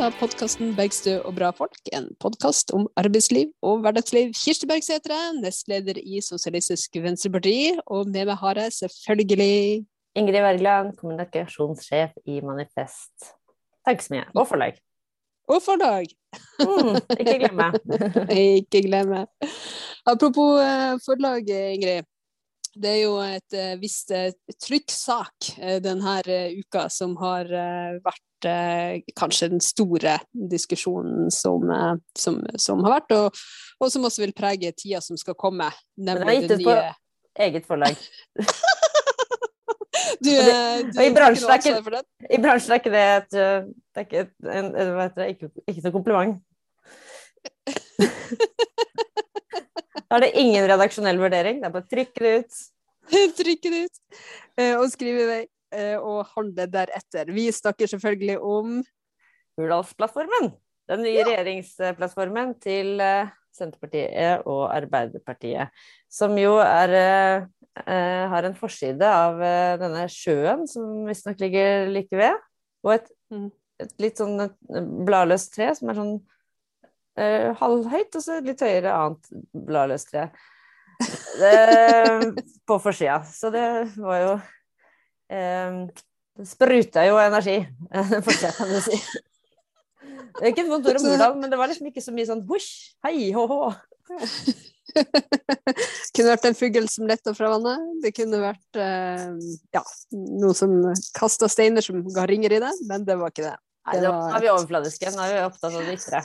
episode av podkasten Bergstø og bra folk. En podkast om arbeidsliv og hverdagsliv. Kirsti Bergstø heter jeg, nestleder i Sosialistisk Venstreparti. Og med meg har jeg selvfølgelig Ingrid Wergeland, kommunikasjonssjef i Manifest. Takk så mye. Og forlag. Og forlag. Mm, ikke glemme. ikke glemme. Apropos eh, forlag, Ingrid. Det er jo et uh, visst uh, trykksak uh, denne uka som har vært kanskje den store diskusjonen som, som, som har vært, og, og, som også vil prege tida som skal komme. Den er gitt ut på eget forlag. du, du, I bransjen ikke, i bransjen er ikke det et, det er ikke, et, en, det, ikke, ikke noe kompliment. Da er det ingen redaksjonell vurdering, det er bare å trykke det ut. trykke det ut eh, og skrive i vei, eh, og handle deretter. Vi snakker selvfølgelig om Hurdalsplattformen. Den nye ja. regjeringsplattformen til eh, Senterpartiet og Arbeiderpartiet. Som jo er har en forside av denne sjøen som visstnok ligger like ved. Og et, mm. et litt sånn bladløst tre som er sånn uh, halvhøyt, og så litt høyere annet bladløst tre på forsida. Så det var jo eh, Det spruta jo energi, forsida, kan du si. Det er ikke et vondt ord om Hurdal, men det var liksom ikke så mye sånn husj, hei, hå-hå. kunne vært en fugl som letta fra vannet. Det kunne vært eh, ja, noe som kasta steiner som ga ringer i det, men det var ikke det. Det Nei, nå er vi overfladiske. Nå er vi opptatt av det ytre.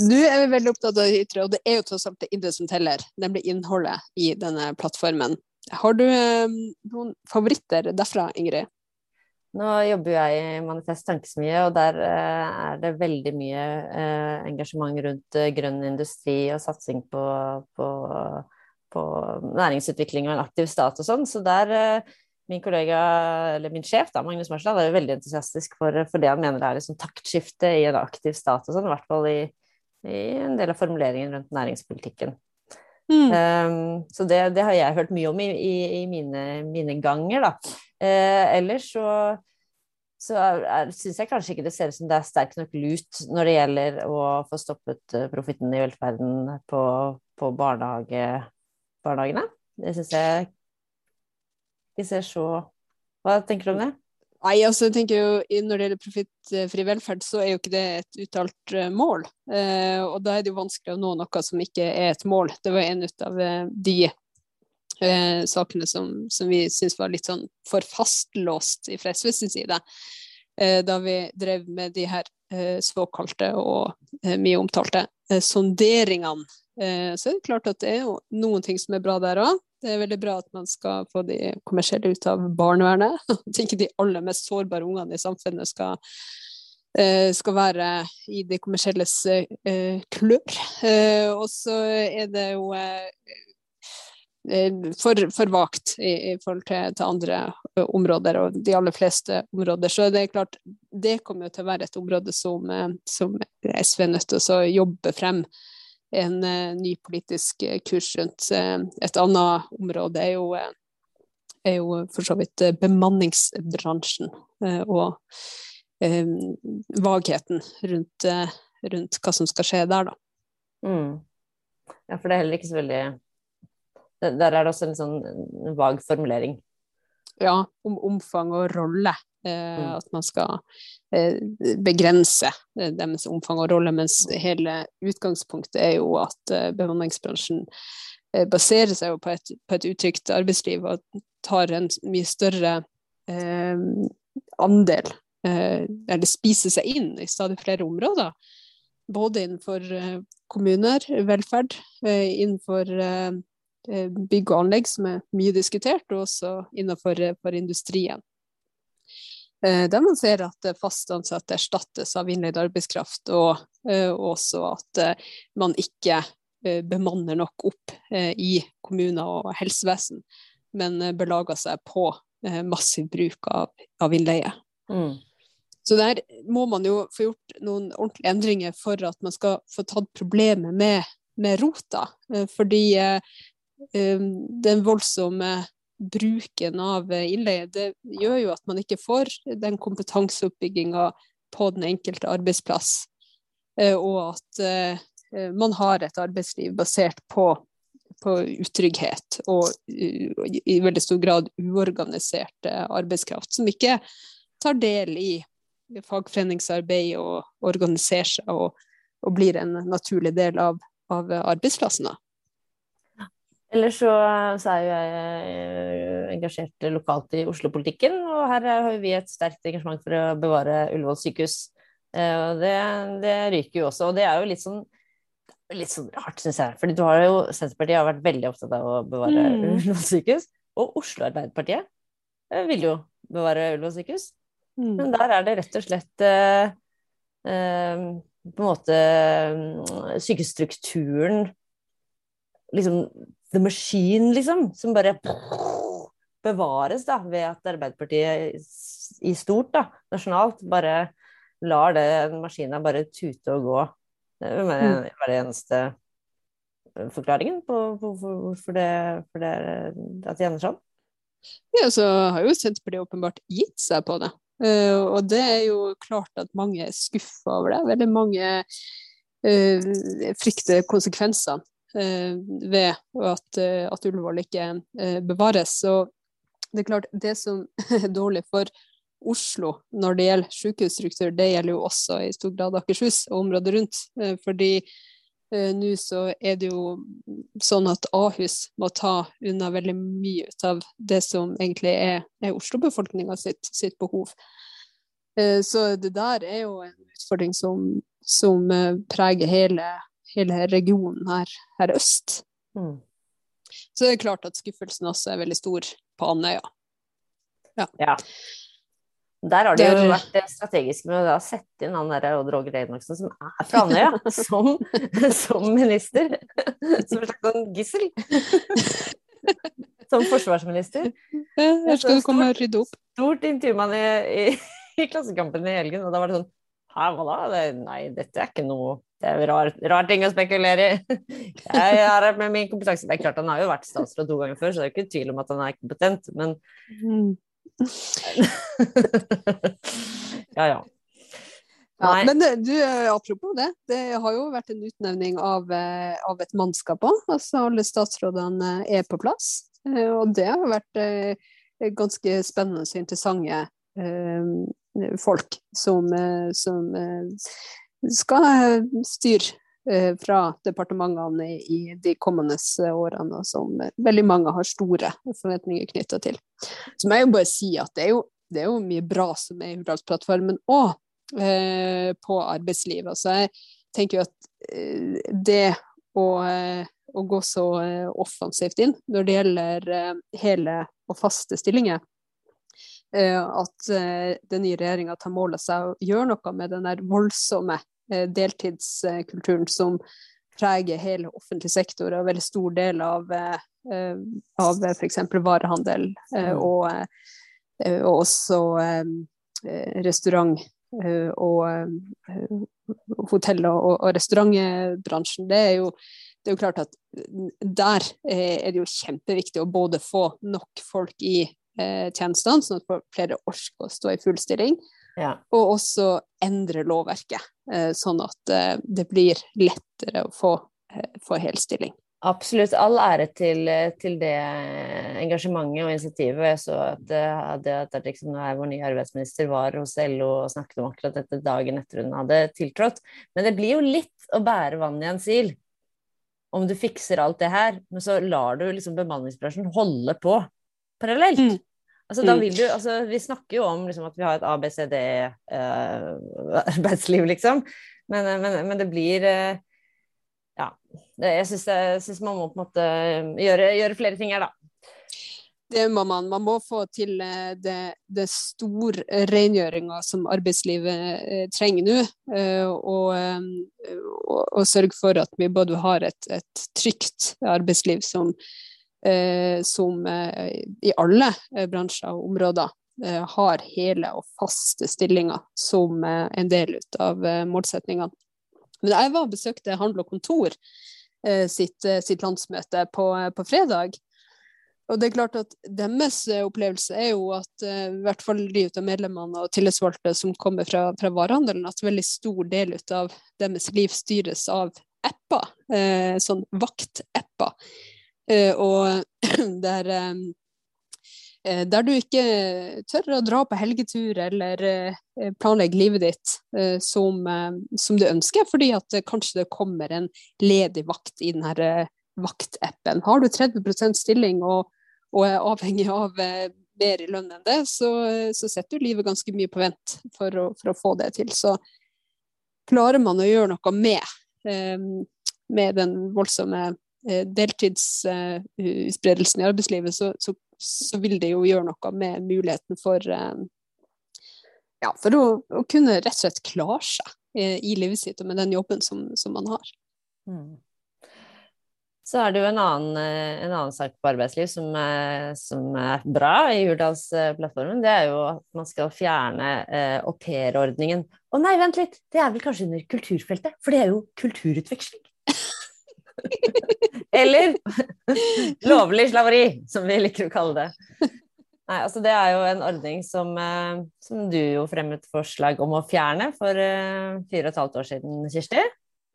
Nå er vi veldig opptatt av det ytre, og det er jo tross alt det indre som teller, nemlig innholdet i denne plattformen. Har du eh, noen favoritter derfra, Ingrid? Nå jobber jeg i Manifest Tankesmie, og der eh, er det veldig mye eh, engasjement rundt grønn industri og satsing på, på, på, næringsutvikling og en aktiv stat og sånn. Så der min kollega, eller min sjef, da, Magnus Marsland, er veldig entusiastisk for, for, det han mener er liksom taktskifte i en aktiv stat og sånn, i hvert fall i, i, en del av formuleringen rundt næringspolitikken. Mm. Um, så det, det, har jeg hørt mye om i, i, i mine, mine, ganger, da. Uh, ellers så så syns jeg kanskje ikke det ser ut som det er sterk nok lut når det gjelder å få stoppet uh, profitten i velferden på, på barnehage, barnehagene. Det syns jeg ikke ser så Hva tenker du om det? Nei, altså jeg tenker jo Når det gjelder profittfri velferd, så er jo ikke det et uttalt uh, mål. Eh, og da er det jo vanskelig å nå noe som ikke er et mål. Det var en ut av de de sakene som, som vi syntes var litt sånn for fastlåst fra SVs side. da vi drev med de her såkalte og mye omtalte sonderingene. så er det klart at det er jo noen ting som er bra der òg. Det er veldig bra at man skal få de kommersielle ut av barnevernet. At ikke de aller mest sårbare ungene i samfunnet skal, eh, skal være i de kommersielles eh, klør. Eh, og så er det jo for, for vagt i, i forhold til, til, andre områder, og de aller fleste områder. Så det er klart, det kommer jo til å være et område som, som SV er nødt til å jobbe frem en uh, ny politisk eh, kurs rundt. Uh, et annet område er jo, er jo for så vidt bemanningsbransjen og vagheten rundt, rundt, hva som skal skje der, da. Mm. Ja, for det er heller ikke så veldig Der er det også en sånn vag formulering. Ja, om omfang og rolle. Eh, mm. At man skal eh, begrense eh, deres omfang og rolle, mens hele utgangspunktet er jo at bemanningsbransjen baserer seg jo på et, på et utrygt arbeidsliv og tar en mye større eh, andel, eh, eller spiser seg inn i stadig flere områder. Både innenfor kommuner, velferd, innenfor bygg og anlegg, som er mye diskutert, og også innenfor industrien. Eh, der man ser at eh, fast ansatte erstattes av innleid arbeidskraft, og, eh, også at man ikke bemanner nok opp i kommuner og helsevesen, men belager seg på massiv bruk av, av innleie. Mm. Så der må man jo få gjort noen ordentlige endringer for at man skal få tatt problemet med, med rota. Fordi den voldsomme bruken av innleie, det gjør jo at man ikke får den kompetanseoppbygginga på den enkelte arbeidsplass. Og at man har et arbeidsliv basert på, på utrygghet og i veldig stor grad uorganisert arbeidskraft, som ikke tar del i fagforeningsarbeid og organiserer seg og, og blir en naturlig del av, av arbeidsplassen. Ellers så, så, er jo jeg eh, engasjert lokalt i Oslo-politikken, og her har vi et sterkt engasjement for å bevare Ullevål sykehus. Eh, og det, det, ryker jo også, og det er jo litt sånn, litt sånn rart, syns jeg. Fordi har jo, Senterpartiet har vært veldig opptatt av å bevare mm. Ullevål sykehus, og Oslo Arbeiderpartiet eh, vil jo bevare Ullevål sykehus. Mm. Men der er det rett og slett eh, eh, på en måte mm, sykehusstrukturen liksom the machine, liksom, som bare bevares da, ved at Arbeiderpartiet i stort, da, nasjonalt, bare lar den maskina bare tute og gå. Det er mm. var det eneste forklaringen på hvorfor det, for det, at det ender sånn. Ja, så har jo Senterpartiet åpenbart gitt seg på det. Uh, og det er jo klart at mange er skuffa over det. Veldig mange frykter konsekvensene ved at, at Ullevål ikke bevares. Så det er klart, det som er dårlig for Oslo når det gjelder sykehusstruktur, det gjelder jo også i stor grad Akershus og området rundt. fordi Eh, nå så er det jo sånn at Ahus må ta unna veldig mye ut av det som egentlig er, er Oslo-befolkninga sitt, sitt, behov. Eh, så det der er jo en utfordring som, som eh, preger hele, hele regionen her, her øst. Mm. Så det er klart at skuffelsen også er veldig stor på Andøya. Ja. ja. Der har det jo vært strategiske med å sette inn han der Odd Roger Enoksen, som er fra Andøya, som, som, minister. Som et slags sånn gissel. Som forsvarsminister. Her skal du komme og rydde opp. Stort intervju i, i, i, Klassekampen i helgen, og da var det sånn Hæ, hva da? Det, nei, dette er ikke noe Det er rar, rar ting å spekulere i. Jeg er med min kompetanse Det er klart, han har jo vært statsråd to ganger før, så det er ikke tvil om at han er kompetent, men mm. ja, ja. Ja, men eh, du, eh, apropos det, det har jo vært en utnevning av, eh, av et mannskap òg. Altså alle statsrådene er på plass. Og det har vært ganske spennende og interessante folk som, som skal styre Eh, fra departementene i de kommende årene, som veldig mange har store forventninger knytta til. Så må jeg jo bare si at det er jo, det er jo mye bra som er i Hurdalsplattformen òg, eh, på arbeidslivet. Altså jeg tenker jo at eh, det å, å, gå så offensivt inn når det gjelder hele og faste stillinger, at den nye regjeringa tar mål av seg å gjøre noe med den der voldsomme deltidskulturen som preger hele offentlig sektor og veldig stor del av, eh, av f.eks. varehandel eh, mm. og, og også restaurant og hotell- og, og restaurantbransjen. Det er, jo, det er jo klart at der er det jo kjempeviktig å både få nok folk i tjenestene, sånn at flere orker å stå i full stilling, ja. Og også endre lovverket, eh, sånn at eh, det blir lettere å få, eh, få helstilling. Absolutt. All ære til, til, det engasjementet og initiativet. Jeg så at, det, at er vår nye arbeidsminister var hos LO og snakket om akkurat dette dagen etter hun hadde tiltrådt. Men det blir jo litt å bære vann i en sil om du fikser alt det her, men så lar du liksom bemanningsbransjen holde på parallelt. Mm. Altså, da mm. vil du, altså, vi snakker jo om liksom, at vi har et ABCD-arbeidsliv, eh, liksom. Men, eh, men, men, det blir eh, Ja. Det, jeg syns man må på en måte gjøre, gjøre, flere ting her, da. Det må man. Man må få til det, det, store rengjøringa som arbeidslivet eh, trenger nå. Eh, og, og, og, sørge for at vi både har et, et trygt arbeidsliv som Eh, som eh, i alle eh, bransjer og områder har hele og faste stillinger som en del av målsetningene. Men jeg var og besøkte Handel og Kontor sitt, sitt landsmøte på, på fredag. og det er klart at Deres opplevelse er jo at i hvert fall de av medlemmene og tillitsvalgte som kommer fra, fra varehandelen, at veldig stor del av deres liv styres av apper, sånn vaktapper. Og der Eh, der du ikke tør å dra på helgetur eller eh, planlegge livet ditt eh, som, som, du ønsker, fordi at kanskje det kommer en ledig vakt i denne vaktappen. Har du 30% stilling og, og, er avhengig av mer i lønn enn det, så, så setter du livet ganske mye på vent for å, for å, få det til. Så klarer man å gjøre noe med, med den voldsomme deltidsspredelsen i arbeidslivet, så, så så vil det jo gjøre noe med muligheten for, eh, ja, for å, å, kunne rett og slett klare seg eh, i livet sitt og med den jobben som, som man har. Mm. Så er det jo en annen, eh, en annen sak på arbeidsliv som er, som er bra i Hurdalsplattformen. Det er jo at man skal fjerne eh, aupairordningen. Å nei, vent litt! Det er vel kanskje under kulturfeltet? For det er jo kulturutveksling. Eller lovlig slaveri, som vi liker å kalle det. Nei, altså Det er jo en ordning som, eh, som du jo fremmet forslag om å fjerne for uh, fire og et halvt år siden, Kirsti.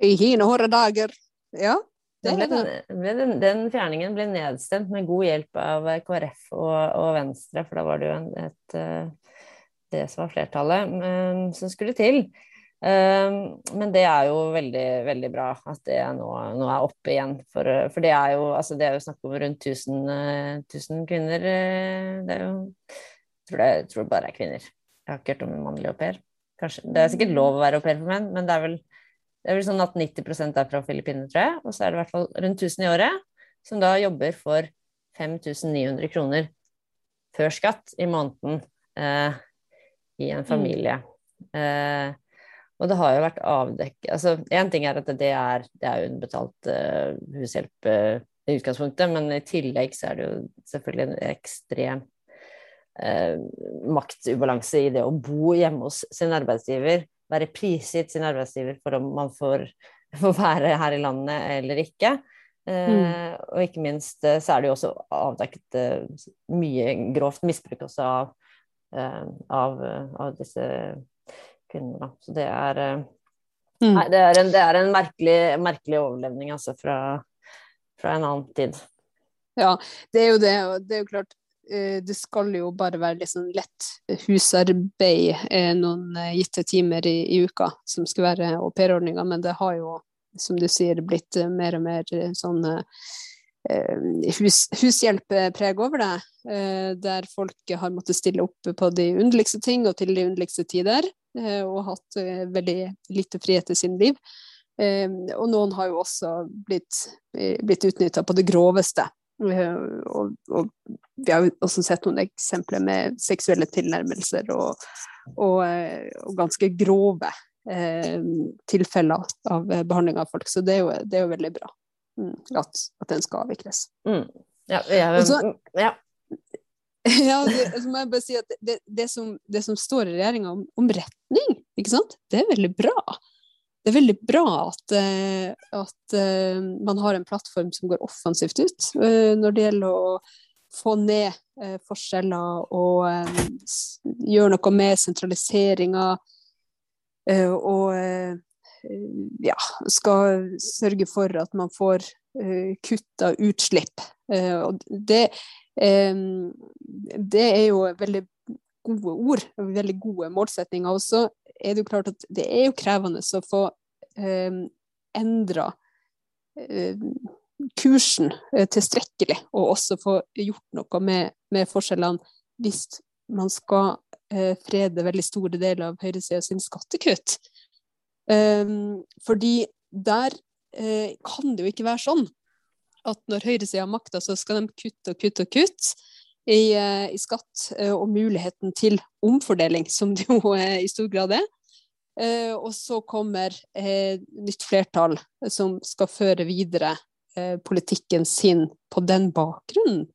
I hine hårde dager. Ja. Ble den, den, fjerningen ble nedstemt med god hjelp av KrF og, og Venstre, for da var det jo en, et, uh, det som var flertallet som skulle til. Ehm, men det er jo veldig, veldig bra at det nå, nå er oppe igjen. For, for, det er jo altså det er jo snakk om rundt 1000, 1000 kvinner. Eh, det er jo jeg tror, det, jeg tror det bare er kvinner. Jeg har ikke hørt om en mannlig au pair. Kanskje, det er sikkert lov å være au pair for menn, men det er vel, det er vel sånn at 90 er fra Filippinene, tror jeg. Og så er det i hvert fall rundt 1000 i året som da jobber for 5900 kroner før skatt i måneden eh, i en mm. familie. Mm. Eh, og det har jo vært avdekket altså Én ting er at det er, det er underbetalt uh, hushjelp uh, i utgangspunktet, men i tillegg så er det jo selvfølgelig en ekstrem uh, maktubalanse i det å bo hjemme hos sin arbeidsgiver, være prisgitt sin arbeidsgiver for om man får, får være her i landet eller ikke. Mm. Og ikke minst så er det jo også avdekket mye grovt misbruk også av, av, av disse kvinner, da. Så det er eh, mm. Nei, det er en, det er en merkelig, merkelig, overlevning, altså, fra, fra, en annen tid. Ja, det er jo det. Og det er jo klart eh, det skal jo bare være litt sånn lett husarbeid eh, noen gitte timer i, i uka som skal være aupairordninga, men det har jo, som du sier, blitt mer og mer sånn hus, hushjelppreg over det, der folk har måttet stille opp på de underligste ting og til de underligste tider. Eh, og hatt eh, veldig lite frihet i sin liv. Eh, og noen har jo også blitt, blitt utnytta på det groveste. Og, og, vi har jo også sett noen eksempler med seksuelle tilnærmelser og, og, og ganske grove eh, tilfeller av behandling av folk. Så det er jo, det er jo veldig bra mm, at, at, den skal avvikles. Mm. Ja, Også, ja. Ja, det, må jeg bare si at det, det, som, det som, står i regjeringa om, om, retning, ikke sant, det er veldig bra. Det er veldig bra at, eh, at uh, man har en plattform som går offensivt ut uh, når det gjelder å få ned forskjeller og gjøre noe med sentraliseringa. og ja, skal sørge for at man får uh, kutta utslipp. og det det er jo veldig gode ord, veldig gode målsetninger. Og så er det jo klart at det er jo krevende å få eh, endra eh, kursen eh, tilstrekkelig, og også få gjort noe med, med forskjellene hvis man skal eh, frede veldig store deler av høyresida sin skattekutt. Fordi der eh, kan det jo ikke være sånn at når høyresida makta, så skal de kutte og kutte og kutte i, eh, i, skatt eh, og muligheten til omfordeling, som det jo i stor grad er. Eh, og så kommer nytt flertall som skal føre videre politikken sin på den bakgrunnen.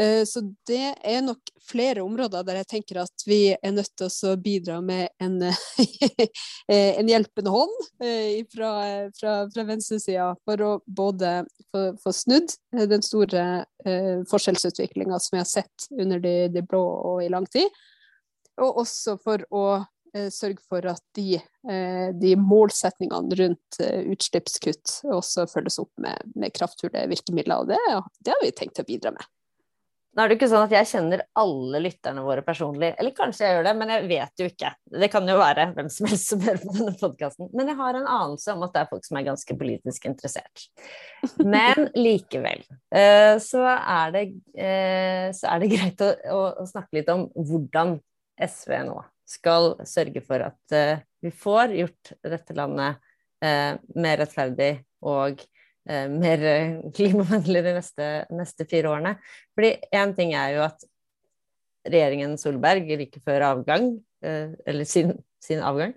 Eh, så det er nok flere områder der jeg tenker at vi er nødt til å bidra med en, eh, en hjelpende hånd eh, fra, fra, fra venstresida, for å både få, få snudd den store forskjellsutviklinga som vi har sett under de, de, blå og i lang tid, og også for å sørge for at de, de målsetningene rundt utslippskutt også følges opp med, med kraftfulle virkemidler. Og det, det har vi tenkt å bidra med. Nå er det ikke sånn at jeg kjenner alle lytterne våre personlig, eller kanskje jeg gjør det, men jeg vet jo ikke. Det kan jo være hvem som helst som hører på denne podkasten. Men jeg har en anelse om at det er folk som er ganske politisk interessert. Men likevel eh, så er det, eh, så er det greit å, å, snakke litt om hvordan SV nå skal sørge for at eh, vi får gjort dette landet mer rettferdig og mer eh, klimavennlig de neste, neste, fire årene. Fordi én ting er jo at regjeringen Solberg like før avgang, eh, eller sin, sin avgang,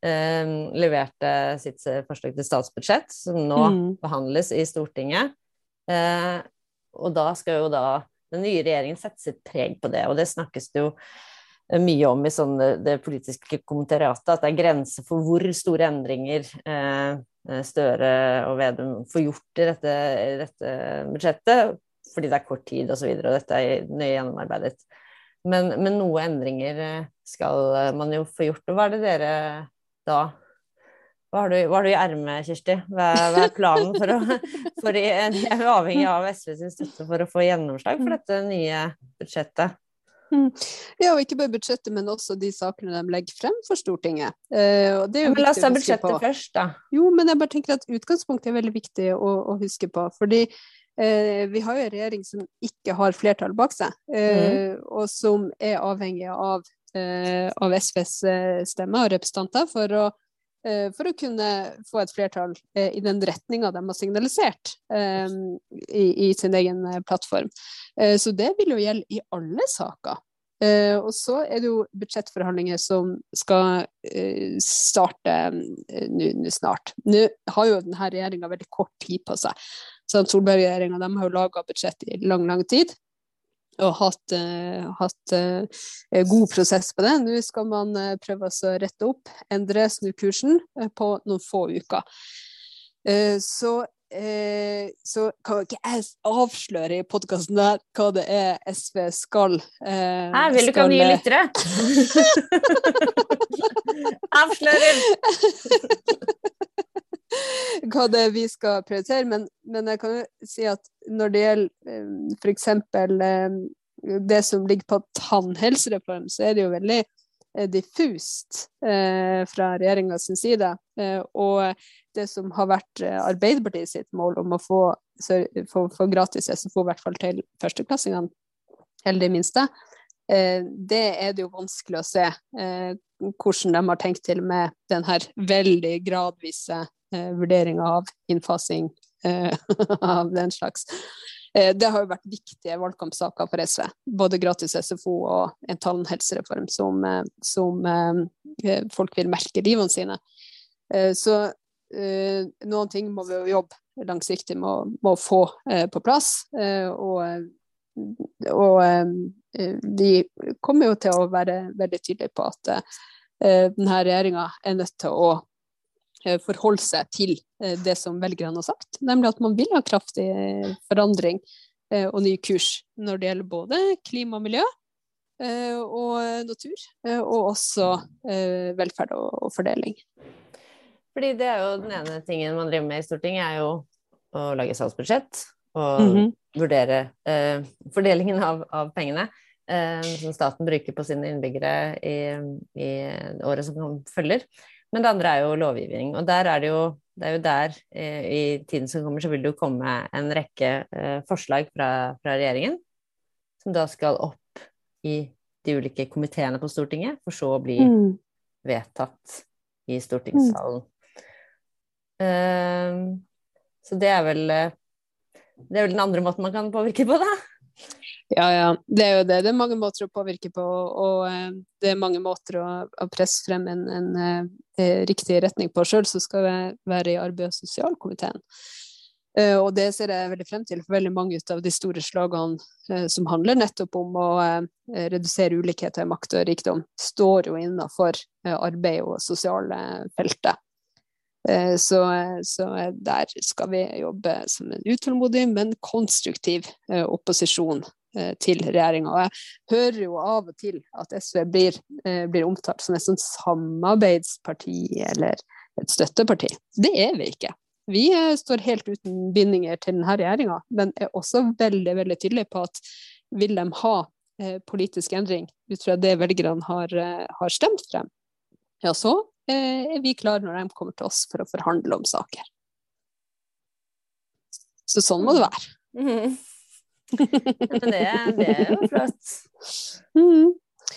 eh, leverte sitt eh, forslag til statsbudsjett, som nå mm. behandles i Stortinget. Eh, og da skal jo da den nye regjeringen sette sitt preg på det, og det snakkes det jo mye om i sånn det politiske kommentariatet, at det er grenser for hvor store endringer eh, Eh, Støre og Vedum får gjort i dette, i dette budsjettet, fordi det er kort tid osv., og, så videre, og dette er nøye gjennomarbeidet. Men, men noe endringer eh, skal man jo få gjort. Og hva er det dere da hva har, du, du i ermet, Kirsti? Hva, hva, er planen for å for Jeg er avhengig av SV sin støtte for å få gjennomslag for dette nye budsjettet. Mm. Ja, og ikke bare budsjettet, men også de sakene de legger frem for Stortinget. Eh, men la oss ta budsjettet først, da. Jo, men jeg bare tenker at utgangspunktet er veldig viktig å, å huske på. fordi eh, vi har jo en regjering som ikke har flertall bak seg, eh, mm. og som er avhengig av, eh, av SVs stemme stemmer og representanter for å eh, for å kunne få et flertall i den retninga de har signalisert i, i, sin egen plattform. Så det vil jo gjelde i alle saker. Uh, og så er det jo budsjettforhandlinger som skal uh, starte uh, nå snart. Nå har jo denne regjeringa veldig kort tid på seg. Solberg-regjeringa har jo laga budsjett i lang, lang tid og hatt, hatt god prosess på det. Nå skal man prøve å rette opp, endre, snu kursen på noen få uker. Så eh, så kan ikke jeg avsløre i podkasten hva det er SV skal eh, Her vil du ikke ha nye lyttere? Avslører! hva det er vi skal prioritere, men, men, jeg kan jo si at når det gjelder eh, f.eks. Eh, det som ligger på tannhelsereform, så er det jo veldig diffust eh, fra regjeringas side. Eh, og det som har vært eh, Arbeiderpartiet sitt mål om å få, få, få gratis SFO, i hvert fall til førsteklassingene, eller de minste, eh, det er det jo vanskelig å se hvordan de har tenkt til med den her veldig gradvise vurderinga av innfasing av den slags. Det har jo vært viktige valgkampsaker for SV. Både gratis SFO og en tannhelsereform som, som folk vil merke livene sine. Eh, så eh, noen ting må vi jo jobbe langsiktig med, med å få eh, på plass. og, og vi kommer jo til å være veldig tydelige på at denne regjeringa er nødt til å forholde seg til det som velgerne har sagt, nemlig at man vil ha kraftig forandring og ny kurs når det gjelder både klima og miljø og natur, og også velferd og fordeling. Fordi det er jo den ene tingen man driver med i Stortinget, er jo å lage salgsbudsjett og mm -hmm. vurdere eh, fordelingen av, av pengene eh, som staten bruker på sine innbyggere i, i, året som følger. Men det andre er jo lovgivning. Og der er det jo, det er jo der eh, i tiden som kommer, så vil det jo komme en rekke eh, forslag fra, fra, regjeringen som da skal opp i de ulike komiteene på Stortinget, for så å bli mm. vedtatt i stortingssalen. Ehm, så det er vel eh, Det er vel den andre måten man kan påvirke på, da. Ja, ja. Det er jo det. Det er mange måter å påvirke på, og uh, det er mange måter å, presse frem en, en en, riktig retning på. Sjøl så skal jeg være i arbeid- og sosialkomiteen. Og det ser jeg veldig frem til, for veldig mange av de store slagene som handler nettopp om å redusere ulikheter i makt og rikdom, står jo innenfor arbeid og sosiale feltet. Så, så, der skal vi jobbe som en utålmodig, men konstruktiv opposisjon til regjeringa. Jeg hører jo av og til at SV blir, blir omtalt som et sånt samarbeidsparti eller et støtteparti. Det er vi ikke. Vi står helt uten bindinger til denne regjeringa, men er også veldig veldig tydelige på at vil de ha eh, politisk endring ut fra det velgerne har, eh, har, stemt frem, ja, så eh, er vi klare når de kommer til oss for å forhandle om saker. Så sånn må det være. Mm. -hmm. det, det, er jo flott. Mm.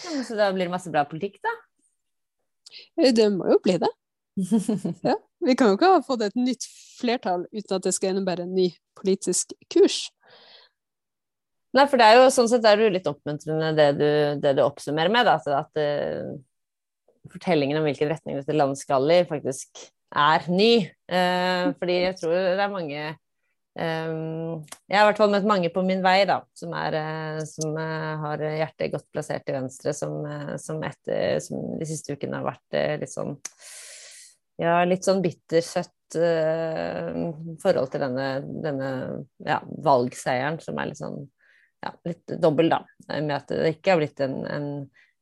Ja, så da blir det masse bra politikk, da? Eh, det må jo bli det. ja. Vi kan jo ikke ha fått et nytt flertall uten at det skal innebære en ny politisk kurs. Nei, for det er jo sånn sett er det jo litt oppmuntrende det du, det du oppsummerer med, da, at uh, fortellingen om hvilken retning dette landet skal i, faktisk er ny. Eh, fordi jeg tror det er mange eh, Jeg har i hvert fall møtt mange på min vei, da, som, er, eh, som har hjertet godt plassert til venstre, som, som, etter, som de siste ukene har vært litt sånn ja, litt sånn bittersøtt forhold til denne, denne ja, valgseieren, som er litt sånn ja, litt dobbel, da. Med at det ikke har blitt en, en,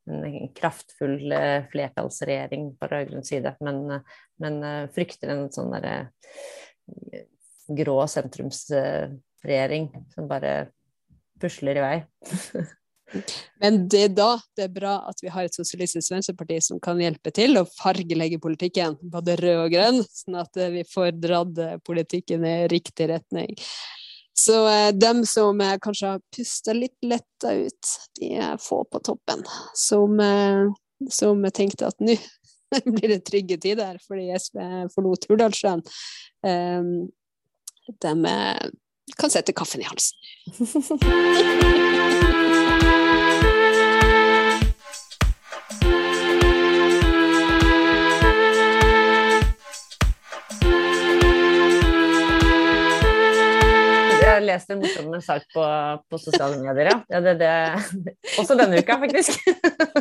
en kraftfull uh, flertallsregjering på rød-grønn side, men, uh, men frykter en sånn derre grå sentrumsregjering som bare pusler i vei. Men det er da det er bra at vi har et sosialistisk venstreparti som kan hjelpe til å fargelegge politikken, både rød og grønn, sånn at eh, vi får dratt eh, politikken i riktig retning. Så eh, dem som eh, kanskje har pusta litt letta ut, de er få på toppen. Som, eh, som tenkte at nå blir det trygge tider fordi SV forlot Hurdalssjøen. Eh, de kan sette kaffen i halsen. jeg leste en morsom sak på, på sosiale medier, ja. ja det, det, også denne uka, faktisk.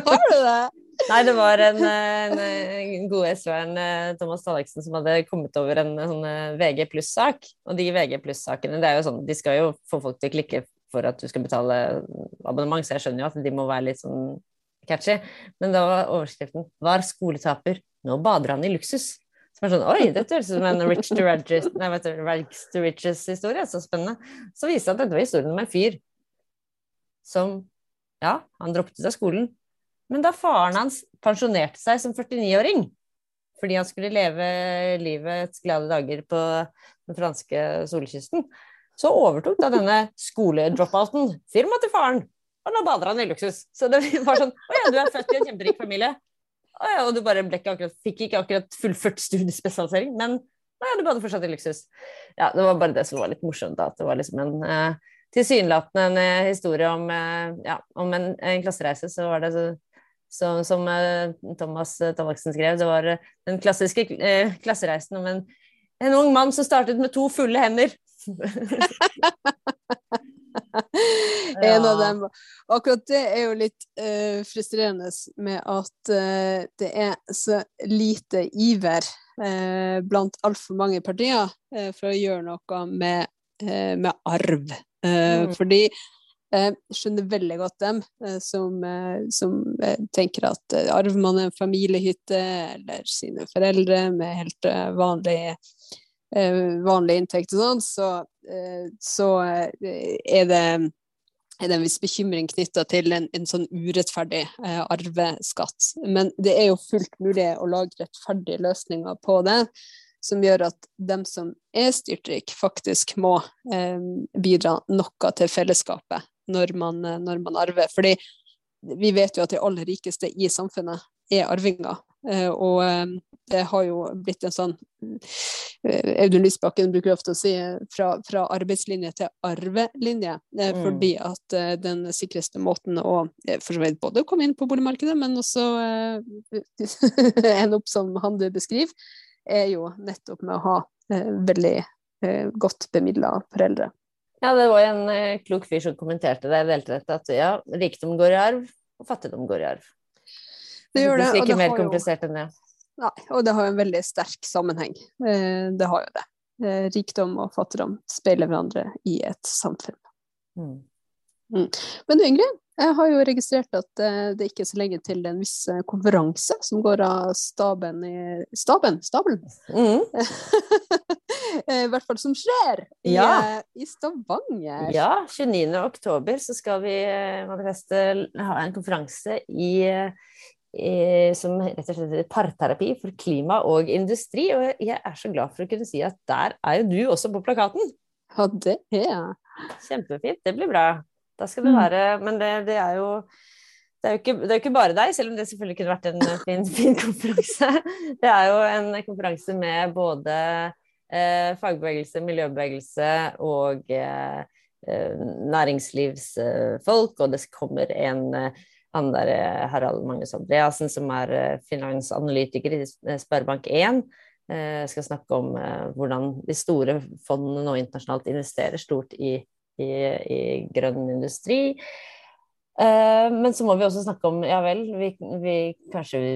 Har du det? Nei, det var en, en, en god SV-eren, eh, Thomas Talleksen, som hadde kommet over en sånn eh, VG pluss-sak. Og de VG pluss-sakene, det er jo sånn, de skal jo få folk til å klikke for at du skal betale abonnement, så jeg skjønner jo at de må være litt sånn catchy. Men da var overskriften 'Var skoletaper, nå bader han i luksus'. Som er sånn Oi, dette høres ut som en rich to rags, nei, vet du, rags to riches-historie. Så spennende. Så viste det at dette var historien om en fyr som Ja, han droppet ut av skolen. Men da faren hans pensjonerte seg som 49-åring fordi han skulle leve livets glade dager på den franske solkysten, så overtok da denne skoledropouten firmaet til faren. Og nå bader han i luksus. Så det var sånn Å ja, du er født i en kjemperik familie. Å ja, og du bare ikke akkurat, fikk ikke akkurat fullført studiespesialisering, men ja, du bader fortsatt i luksus. Ja, det var bare det som var litt morsomt, da. At det var liksom en eh, tilsynelatende en eh, historie om, eh, ja, om en, en, klassereise, så var det så, så som eh, Thomas eh, Tallaksen skrev, det var den klassiske klassereisen om en, en ung mann som startet med to fulle hender. en av dem. Akkurat det er jo litt uh, frustrerende med at uh, det er så lite iver uh, blant altfor mange partier for å gjøre noe med, med arv. Mm. Fordi jeg skjønner veldig godt dem som, som tenker at arver man en familiehytte eller sine foreldre med helt vanlig, vanlig inntekt og sånn, så, så er det er det en viss bekymring knytta til en, en, sånn urettferdig eh, arveskatt. Men det er jo fullt mulig å lage rettferdige løsninger på det, som gjør at dem som er styrtrik, faktisk må eh, bidra noe til fellesskapet når man, eh, når man arver. Fordi vi vet jo at de aller rikeste i samfunnet er arvinger. Eh, og eh, det har jo blitt en sånn eh, Audun Lysbakken bruker ofte å si fra, fra arbeidslinje til arvelinje. Mm. Fordi at den sikreste måten å for så vidt både komme inn på boligmarkedet, men også ende opp som han du beskriver, er jo nettopp med å ha veldig godt bemidla foreldre. Ja, det var en klok fyr som kommenterte det deltatt at ja, rikdom går i arv, og fattigdom går i arv. Det gjør det. Det er ikke det mer komplisert jo- enn det. Nei, og det har jo en veldig sterk sammenheng. Eh, det har jo det. Eh, rikdom og fattigdom speiler hverandre i et samfunn. Mm. Men du Ingrid, jeg har jo registrert at eh, det ikke er så lenge til en viss konferanse som går av staben i Staben? Stabelen? Mm. I hvert fall som skjer i, Ja. i Stavanger. Ja, 29. oktober så skal vi manifeste ha en konferanse i, som rett og slett heter Parterapi for klima og industri. Og jeg er så glad for å kunne si at der er jo du også på plakaten. Ja, det er jeg. Kjempefint, det blir bra. Da skal det Mm. være Men det, det er jo det er, jo ikke, det er jo ikke bare deg, selv om det selvfølgelig kunne vært en eh, fin, fin konferanse. Det er jo en konferanse med både eh, fagbevegelse, miljøbevegelse og eh, eh, næringslivsfolk. Og det kommer en eh, han der eh, Harald Magnus Andreassen, som er eh, finansanalytiker i eh, Sparebank1. Eh, skal snakke om hvordan de store fondene nå internasjonalt investerer stort i, i, i grønn industri. Men så må vi også snakke om Ja vel, vi, vi kanskje vi,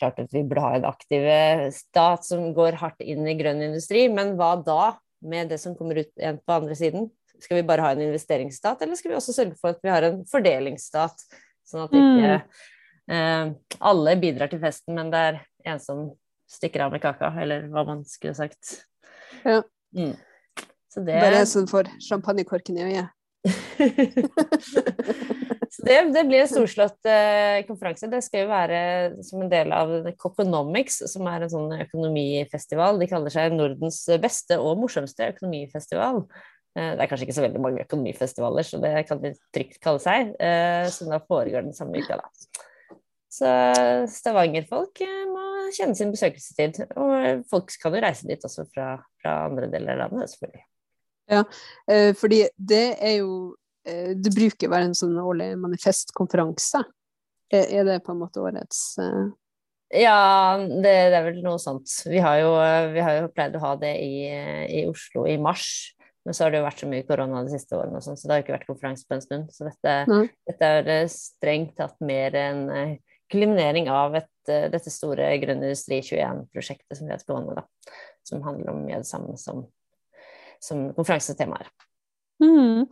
klart at vi burde ha en aktiv stat som går hardt inn i grønn industri, men hva da med det som kommer ut igjen på andre siden? Skal vi bare ha en investeringsstat, eller skal vi også sørge for at vi har en fordelingsstat? Sånn at ikke eh, alle bidrar til festen, men det er en som stikker av med kaka, eller hva man skulle sagt. Ja. Mm. Så det Bare en som får champagnekorken i øyet. Så det, det blir en storslått eh, konferanse. Det skal jo være som en del av Coconomics, som er en sånn økonomifestival. De kaller seg Nordens beste og morsomste økonomifestival. Eh, det er kanskje ikke så veldig mange økonomifestivaler, så det kan de trygt kalle seg. så som da foregår den samme uka, da. Så Stavanger-folk eh, må kjenne sin besøkelsestid. Og folk kan jo reise dit også fra, fra andre deler av landet, selvfølgelig. Ja, fordi det er jo eh, Det bruker å være en sånn årlig manifestkonferanse. Er, det på en måte årets eh, Ja, det, det er vel noe sånt. Vi har jo, vi har jo pleid å ha det i, i Oslo i mars. Men så har det jo vært så mye korona de siste årene, og sånn, så det har jo ikke vært konferanse på en stund. Så dette, Nei. dette er eh, strengt tatt mer en eh, kulminering av et, eh, dette store Grønn industri 21-prosjektet som vi har gående, da. Som handler om mye av det samme som, som konferansetemaet er. Mm.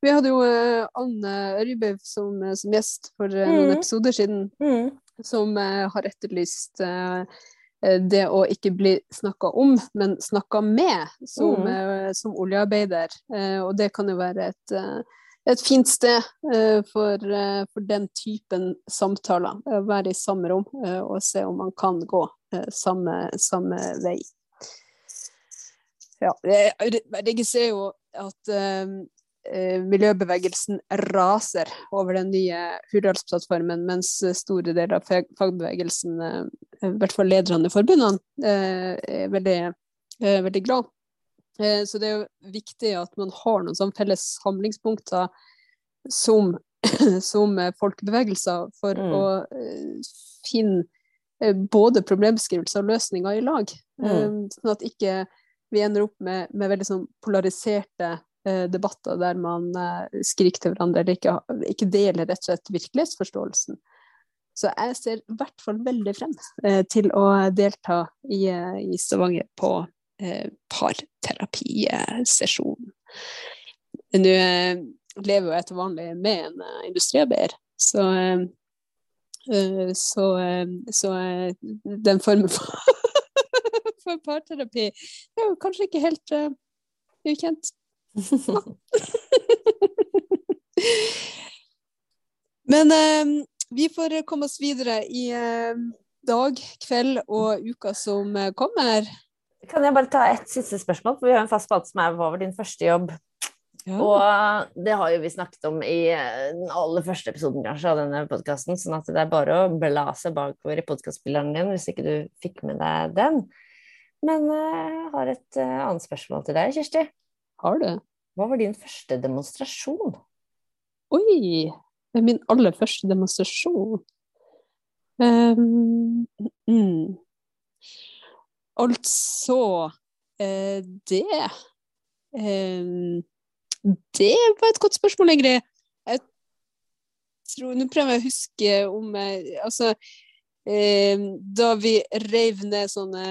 Vi hadde jo eh, Anne Ørjebø som, eh, som gjest for eh, noen episoder siden, som eh, har etterlyst eh, eh, det å ikke bli snakka om, men snakka med som, Mm. eh, som oljearbeider. Eh, og det kan jo være et, eh, et fint sted eh, for, eh, for den typen samtaler. Å være i samme rom eh, og se om man kan gå eh, samme, samme vei. Ja, jeg registrerer jo at eh, eh, miljøbevegelsen raser over den nye Hurdalsplattformen, mens store deler av fagbevegelsen, eh, i hvert fall lederne i forbundene, eh, er veldig, er veldig glad. Eh, så det er jo viktig at man har noen sånne felles handlingspunkter som, som eh, folkebevegelser for Mm. å eh, finne eh, både problembeskrivelser og løsninger i lag. Mm. Sånn at ikke vi ender opp med, med veldig sånn polariserte eh, debatter der man eh, skriker til hverandre eller ikke, ikke deler rett og slett virkelighetsforståelsen. Så jeg ser i hvert fall veldig frem eh, til å delta i, eh, i Stavanger på eh, parterapisesjon. Nå eh, lever jo jeg til vanlig med en eh, industriarbeider, så eh, eh, så, eh, så eh, den formen for, for parterapi er jo kanskje ikke helt eh, ukjent. Men eh, vi får komme oss videre i eh, dag, kveld og uka som eh, kommer. Kan jeg bare ta ett siste spørsmål? For vi har en fast spalte som er Hva var din første jobb? Ja. Og det har jo vi snakket om i eh, den aller første episoden kanskje av denne podkasten, sånn at det er bare å bla seg bakover i podkastspilleren din hvis ikke du fikk med deg den. Men eh, jeg har et eh, annet spørsmål til deg, Kirsti. Har du? Hva var din første demonstrasjon? Oi! Min aller første demonstrasjon. Um, mm. Altså det Det var et godt spørsmål, Ingrid. Jeg tror Nå prøver jeg å huske om Altså, da vi reiv ned sånne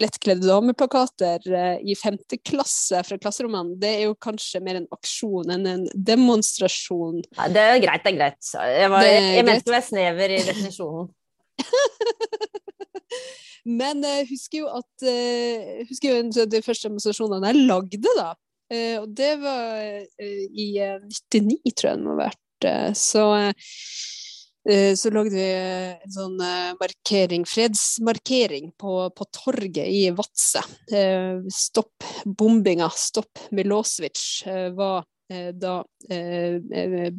lettkledde dameplakater i femte klasse fra klasserommene, det er jo kanskje mer en aksjon enn en demonstrasjon. Ja, det er greit, det er greit. Jeg, var, jeg mente å være snever i definisjonen. Men jeg husker jo at jeg eh, husker jo de første demonstrasjonene jeg lagde, da. Eh, og det var eh, i 99, tror jeg det må ha vært. Så, så lagde vi en sånn markering, fredsmarkering på, på torget i Vadsø. Stopp bombinga, stopp Milosevic var da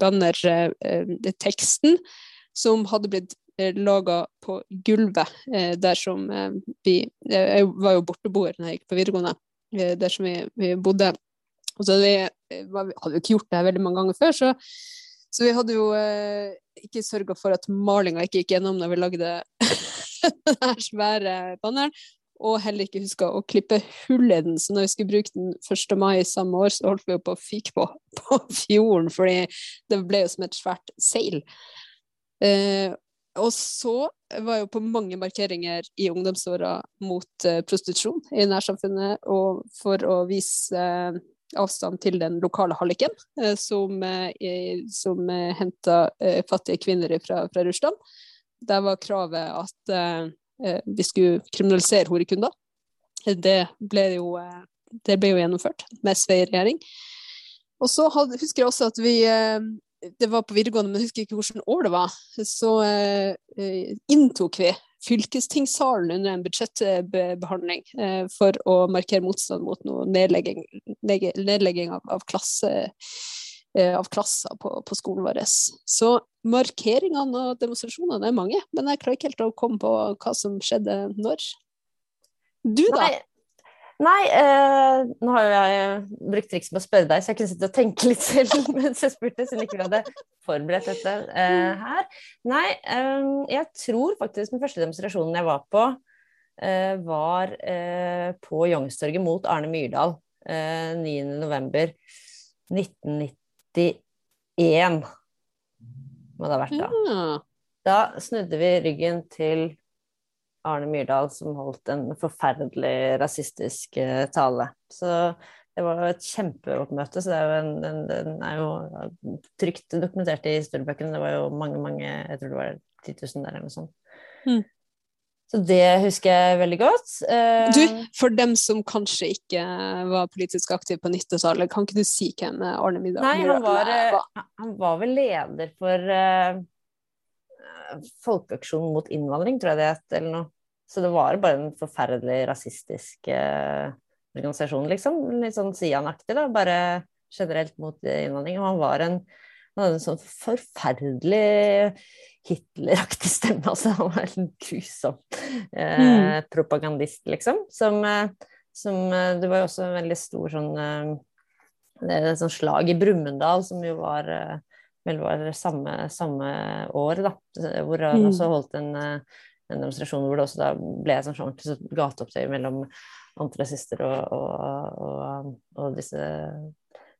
bannerteksten som hadde blitt Eh, laga på gulvet eh, der som eh, vi Jeg var jo borteboer da jeg gikk på videregående, der som vi, vi bodde. Og så hadde vi, hadde vi ikke gjort det her veldig mange ganger før, så, så vi hadde jo eh, ikke sørga for at malinga ikke gikk gjennom når vi lagde den svære banneren. Og heller ikke huska å klippe hull i den, så når vi skulle bruke den 1. mai samme år, så holdt vi jo på å fyke på, på fjorden, fordi det ble jo som et svært seil. Eh, og så var jeg jo på mange markeringer i ungdomsåra mot uh, prostitusjon i nærsamfunnet, og for å vise uh, avstand til den lokale halliken, uh, som, som henta fattige kvinner fra, fra, Russland. Der var kravet at vi skulle kriminalisere horekunder. Det ble jo, det ble jo gjennomført med SV i regjering. Og så husker jeg også at vi det var på videregående, men jeg husker ikke hvilket år det var, så eh, inntok vi fylkestingssalen under en budsjettbehandling eh, for å markere motstand mot noe nedlegging, nedlegging av, av, klasse, eh, av klasser på, på, skolen vår. Så markeringene og demonstrasjonene er mange, men jeg klarer ikke helt å komme på hva som skjedde når. Du, da? Nei, Nei, eh, nå har jo jeg brukt trikset med å spørre deg, så jeg kunne sitte og tenke litt selv mens jeg spurte, siden ikke vi hadde forberedt dette eh, her. Nei, eh, jeg tror faktisk den første demonstrasjonen jeg var på, eh, var eh, på Youngstorget mot Arne Myrdal 9.11.1991. Må det ha vært da. Da snudde vi ryggen til Arne Myrdal som holdt en forferdelig rasistisk uh, tale. Så det var jo et kjempeoppmøte, så det er jo, en, en, den er jo trygt dokumentert i historiebøkene. Det var jo mange, mange Jeg tror det var 10 000 der eller noe sånt. Mm. Så det husker jeg veldig godt. Uh, du, for dem som kanskje ikke var politisk aktive på 90-tallet, kan ikke du si hvem Arne Myrdal Nei, han var, var? Han var vel leder for uh, Folkeaksjonen mot innvandring, tror jeg det het, eller noe. Så det var bare en forferdelig rasistisk uh, organisasjon, liksom. Litt sånn Sian-aktig, da. Bare generelt mot innvandring. Og han var en han hadde en sånn forferdelig Hitler-aktig stemme. Altså, han var en grusom eh, mm. propagandist, liksom. Som, eh, som, eh, Det var jo også en veldig stor sånn det er et sånt slag i Brumunddal, som jo var vel var samme, samme år, da. Hvor han mm. også holdt en en demonstrasjon hvor det også da ble et sånt ordentlig gateopptøy mellom antirasister og, og, og, og, disse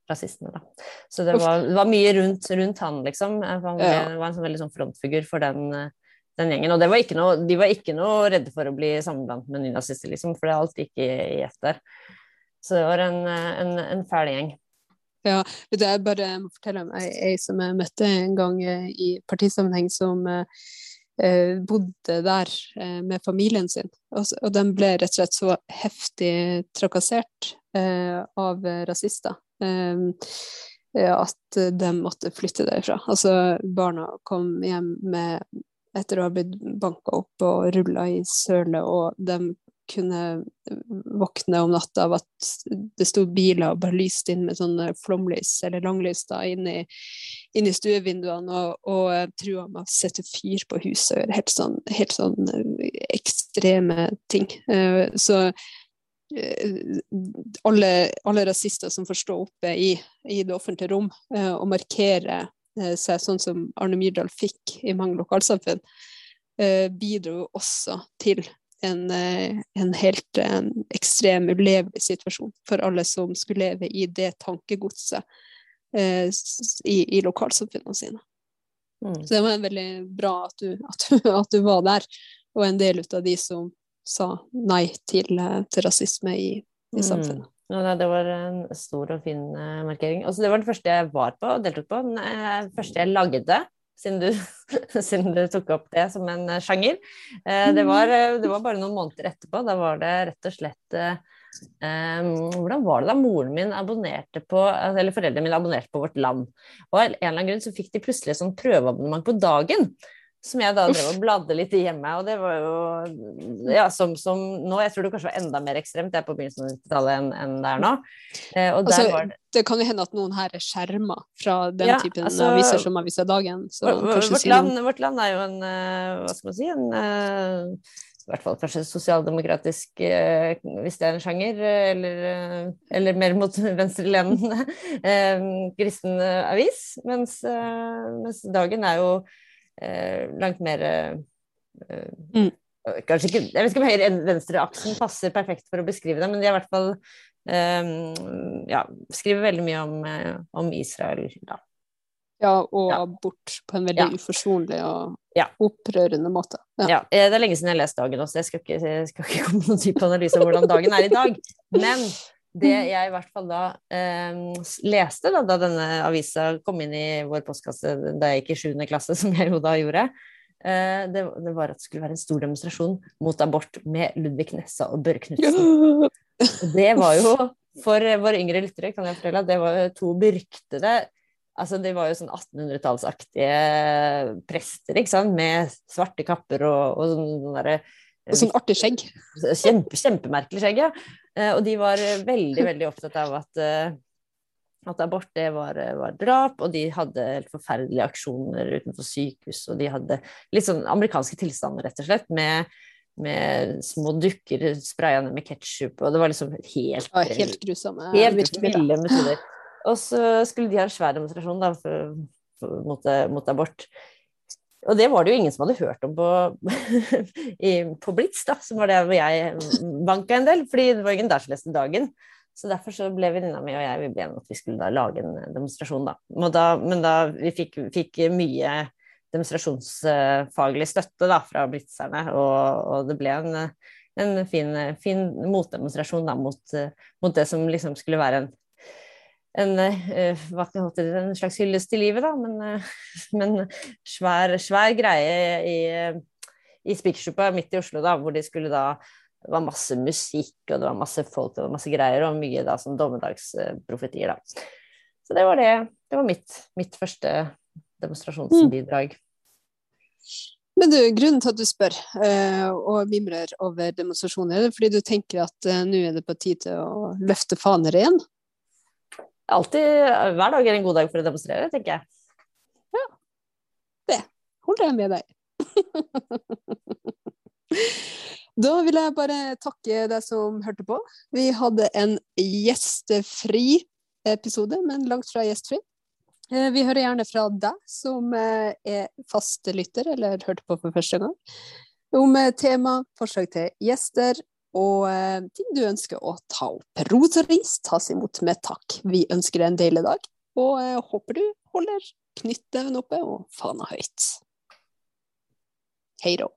rasistene, da. Så det var, det var mye rundt, rundt, han, liksom. Han ble, ja. var en sånn veldig sånn frontfigur for den, den gjengen. Og var noe, de var ikke noe redde for å bli sammenblandet med nynazister, liksom, for det alt gikk i, i ett der. Så det var en, en, en fæl gjeng. Ja, det er bare jeg må fortelle om ei, ei som jeg møtte en gang i partisammenheng, som eh, Eh, bodde der eh, med familien sin. Og, og de ble rett og slett så heftig trakassert eh, av rasister at de måtte flytte derfra. Altså, barna kom hjem med, etter å ha blitt banka opp og rulla i søle, og de kunne våkne om natta av at det sto biler og bare lyste inn med sånne flomlys eller langlys da, inn i, inn i stuevinduene og, og trua med å sette fyr på huset og gjøre helt sånn, helt sånn eh, ekstreme ting. Uh, så alle, alle, rasister som får stå oppe i, i det offentlige rom uh, og markere seg sånn som Arne Myrdal fikk i mange lokalsamfunn, bidro også til en, en helt en ekstrem, ulevelig situasjon for alle som skulle leve i det tankegodset eh, i, i lokalsamfunnene sine. Mm. Så det var veldig bra at du, at, du, at du, var der, og en del av de som sa nei til, til rasisme i, i mm. samfunnet. Mm. Ja, det var en stor og fin uh, markering. Også det var den første jeg var på og deltok på. Den uh, første jeg lagde, siden du, siden du, tok opp det som en sjanger. det, var, det, var, bare noen måneder etterpå. Da var det rett og slett Um, hvordan var det da moren min abonnerte på Eller foreldrene mine abonnerte på Vårt Land. Og av en eller annen grunn så fikk de plutselig sånn prøveabonnement på dagen. Som jeg da drev og bladde litt i hjemme. Og det var jo ja, som, som nå Jeg tror det kanskje var enda mer ekstremt det er på begynnelsen av 90-tallet enn, enn det er nå. Eh, altså, det... det kan jo hende at noen her er skjerma fra den ja, typen altså, aviser som Avisa Dagen. Vårt, land, vårt, land, er jo en uh, Hva skal man si? en uh, i hvert fall kanskje sosialdemokratisk, eh, hvis det er en sjanger, eller, eh, eller mer mot venstrelenende eh, kristen avis. Mens, mens, Dagen er jo langt mer mm. Kanskje ikke Jeg vet ikke om høyre-venstre-aksen passer perfekt for å beskrive det, men de er i hvert fall ja, skriver veldig mye om, om Israel. Da. Ja, og ja. abort på en veldig ja. uforsonlig og ja. opprørende måte. Ja. Eh, det er lenge siden jeg har lest dagen også, jeg skal ikke, jeg skal ikke komme noen type analyse av hvordan dagen er i dag. Men det jeg i hvert fall da eh, leste da, da, denne avisa kom inn i vår postkasse da jeg gikk i 7. klasse, som jeg jo da gjorde, eh, det, det, var at det skulle være en stor demonstrasjon mot abort med Ludvig Nessa og Børre Knutsen. Det var jo for våre yngre lyttere kan jeg fortelle at det var to beryktede Altså, det var jo sånn 1800-tallsaktige prester, ikke sant, med svarte kapper og, og sånn derre Og sånn artig skjegg. Kjempe, kjempemerkelig skjegg, ja. Eh, og de var veldig, veldig opptatt av at, eh, at abort det var, var, drap, og de hadde helt forferdelige aksjoner utenfor sykehus, og de hadde litt sånn amerikanske tilstander, rett og slett, med, med små dukker spraya ned med ketsjup, og det var liksom helt ja, Helt grusomme. Helt ville metoder. Og så skulle de ha en svær demonstrasjon da, for, for, mot, mot, abort. Og det var det jo ingen som hadde hørt om på, i, på Blitz, da, som var det hvor jeg banka en del. fordi det var ingen der som leste Dagen. Så derfor så ble venninna mi og jeg vi ble enige at vi skulle da lage en demonstrasjon, da. da men da vi fikk, fikk mye demonstrasjonsfaglig støtte da, fra blitzerne, og, og det ble en, en fin, fin motdemonstrasjon da, mot, mot, det som liksom skulle være en en, uh, en slags hyllest til livet, da, men, uh, men svær, svær, greie i, i Spikersuppa midt i Oslo, da, hvor de skulle da det var masse musikk, og det var masse folk, det var masse greier, og mye da som dommedagsprofetier, da. Så det var det. Det var mitt, mitt første demonstrasjonsbidrag. Men du, grunnen til at du spør eh, og mimrer over demonstrasjoner, er det fordi du tenker at eh, nå er det på tide å løfte faner igjen? Alltid, hver dag er en god dag for å demonstrere, tenker jeg. Ja. Det holder jeg med deg. da vil jeg bare takke deg som hørte på. Vi hadde en gjestefri episode, men langt fra gjestfri. Eh, vi hører gjerne fra deg som eh, er faste lytter, eller hørte på for første gang, om eh, tema, forslag til gjester og eh, ting du ønsker å ta opp. Roseris tas imot med takk. Vi ønsker deg en deilig dag, og eh, håper du holder knyttneven oppe og fana høyt. Hei då.